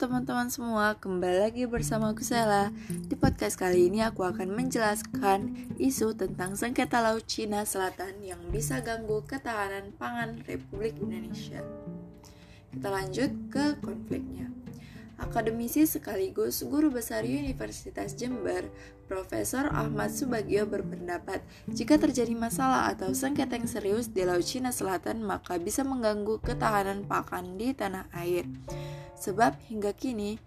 teman-teman semua, kembali lagi bersama aku Sela. Di podcast kali ini aku akan menjelaskan isu tentang sengketa laut Cina Selatan yang bisa ganggu ketahanan pangan Republik Indonesia. Kita lanjut ke konfliknya. Akademisi sekaligus guru besar Universitas Jember, Profesor Ahmad Subagio berpendapat, jika terjadi masalah atau sengketa yang serius di Laut Cina Selatan, maka bisa mengganggu ketahanan pakan di tanah air. Sebab hingga kini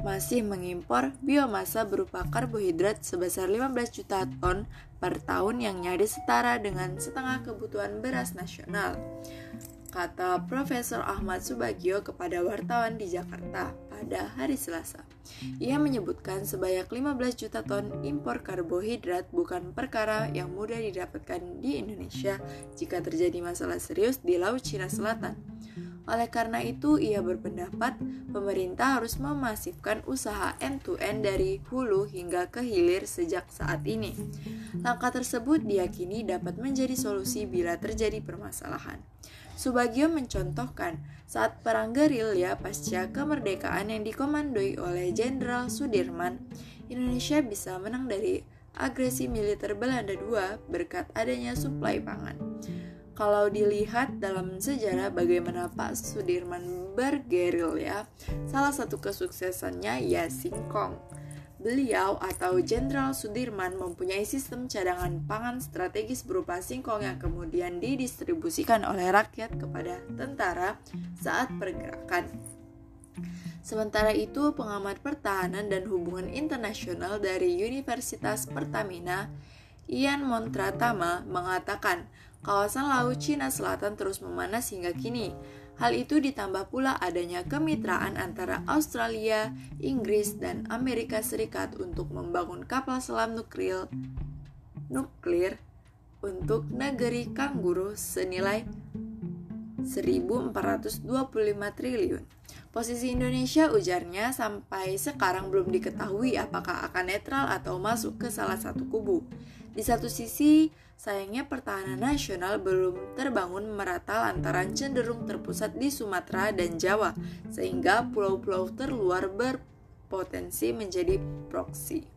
masih mengimpor biomasa berupa karbohidrat sebesar 15 juta ton per tahun yang nyaris setara dengan setengah kebutuhan beras nasional kata Profesor Ahmad Subagio kepada wartawan di Jakarta pada hari Selasa. Ia menyebutkan sebanyak 15 juta ton impor karbohidrat bukan perkara yang mudah didapatkan di Indonesia jika terjadi masalah serius di Laut Cina Selatan. Oleh karena itu, ia berpendapat pemerintah harus memasifkan usaha end-to-end dari hulu hingga ke hilir sejak saat ini. Langkah tersebut diyakini dapat menjadi solusi bila terjadi permasalahan. Subagio mencontohkan saat perang gerilya pasca kemerdekaan yang dikomandoi oleh Jenderal Sudirman, Indonesia bisa menang dari agresi militer Belanda II berkat adanya suplai pangan. Kalau dilihat dalam sejarah bagaimana Pak Sudirman bergerilya, salah satu kesuksesannya ya singkong Beliau atau Jenderal Sudirman mempunyai sistem cadangan pangan strategis berupa singkong yang kemudian didistribusikan oleh rakyat kepada tentara saat pergerakan. Sementara itu, pengamat pertahanan dan hubungan internasional dari Universitas Pertamina, Ian Montratama, mengatakan kawasan Laut Cina Selatan terus memanas hingga kini Hal itu ditambah pula adanya kemitraan antara Australia, Inggris, dan Amerika Serikat untuk membangun kapal selam nuklir, nuklir untuk negeri kanguru senilai 1425 triliun. Posisi Indonesia ujarnya sampai sekarang belum diketahui apakah akan netral atau masuk ke salah satu kubu. Di satu sisi, sayangnya pertahanan nasional belum terbangun merata lantaran cenderung terpusat di Sumatera dan Jawa, sehingga pulau-pulau terluar berpotensi menjadi proksi.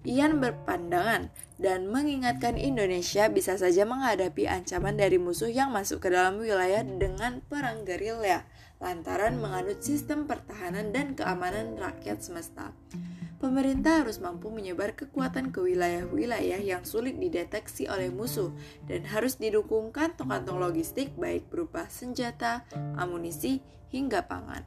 Ian berpandangan dan mengingatkan Indonesia bisa saja menghadapi ancaman dari musuh yang masuk ke dalam wilayah dengan perang gerilya lantaran menganut sistem pertahanan dan keamanan rakyat semesta pemerintah harus mampu menyebar kekuatan ke wilayah-wilayah yang sulit dideteksi oleh musuh dan harus didukung kantong-kantong logistik baik berupa senjata, amunisi, hingga pangan.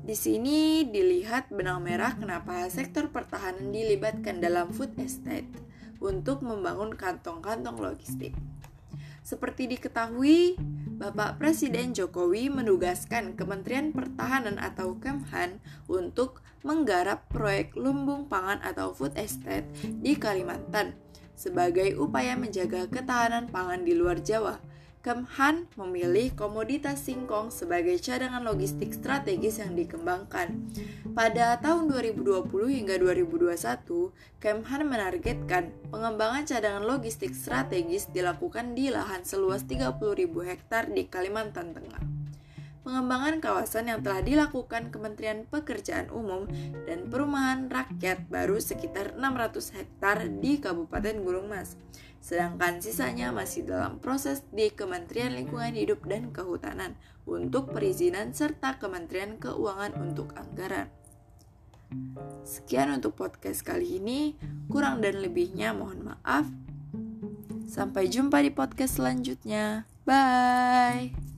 Di sini dilihat benang merah kenapa sektor pertahanan dilibatkan dalam food estate untuk membangun kantong-kantong logistik. Seperti diketahui, Bapak Presiden Jokowi menugaskan Kementerian Pertahanan atau Kemhan untuk menggarap proyek lumbung pangan atau food estate di Kalimantan sebagai upaya menjaga ketahanan pangan di luar Jawa Kemhan memilih komoditas singkong sebagai cadangan logistik strategis yang dikembangkan. Pada tahun 2020 hingga 2021, Kemhan menargetkan pengembangan cadangan logistik strategis dilakukan di lahan seluas 30.000 hektar di Kalimantan Tengah pengembangan kawasan yang telah dilakukan Kementerian Pekerjaan Umum dan Perumahan Rakyat baru sekitar 600 hektar di Kabupaten Gunung Mas. Sedangkan sisanya masih dalam proses di Kementerian Lingkungan Hidup dan Kehutanan untuk perizinan serta Kementerian Keuangan untuk anggaran. Sekian untuk podcast kali ini, kurang dan lebihnya mohon maaf. Sampai jumpa di podcast selanjutnya. Bye.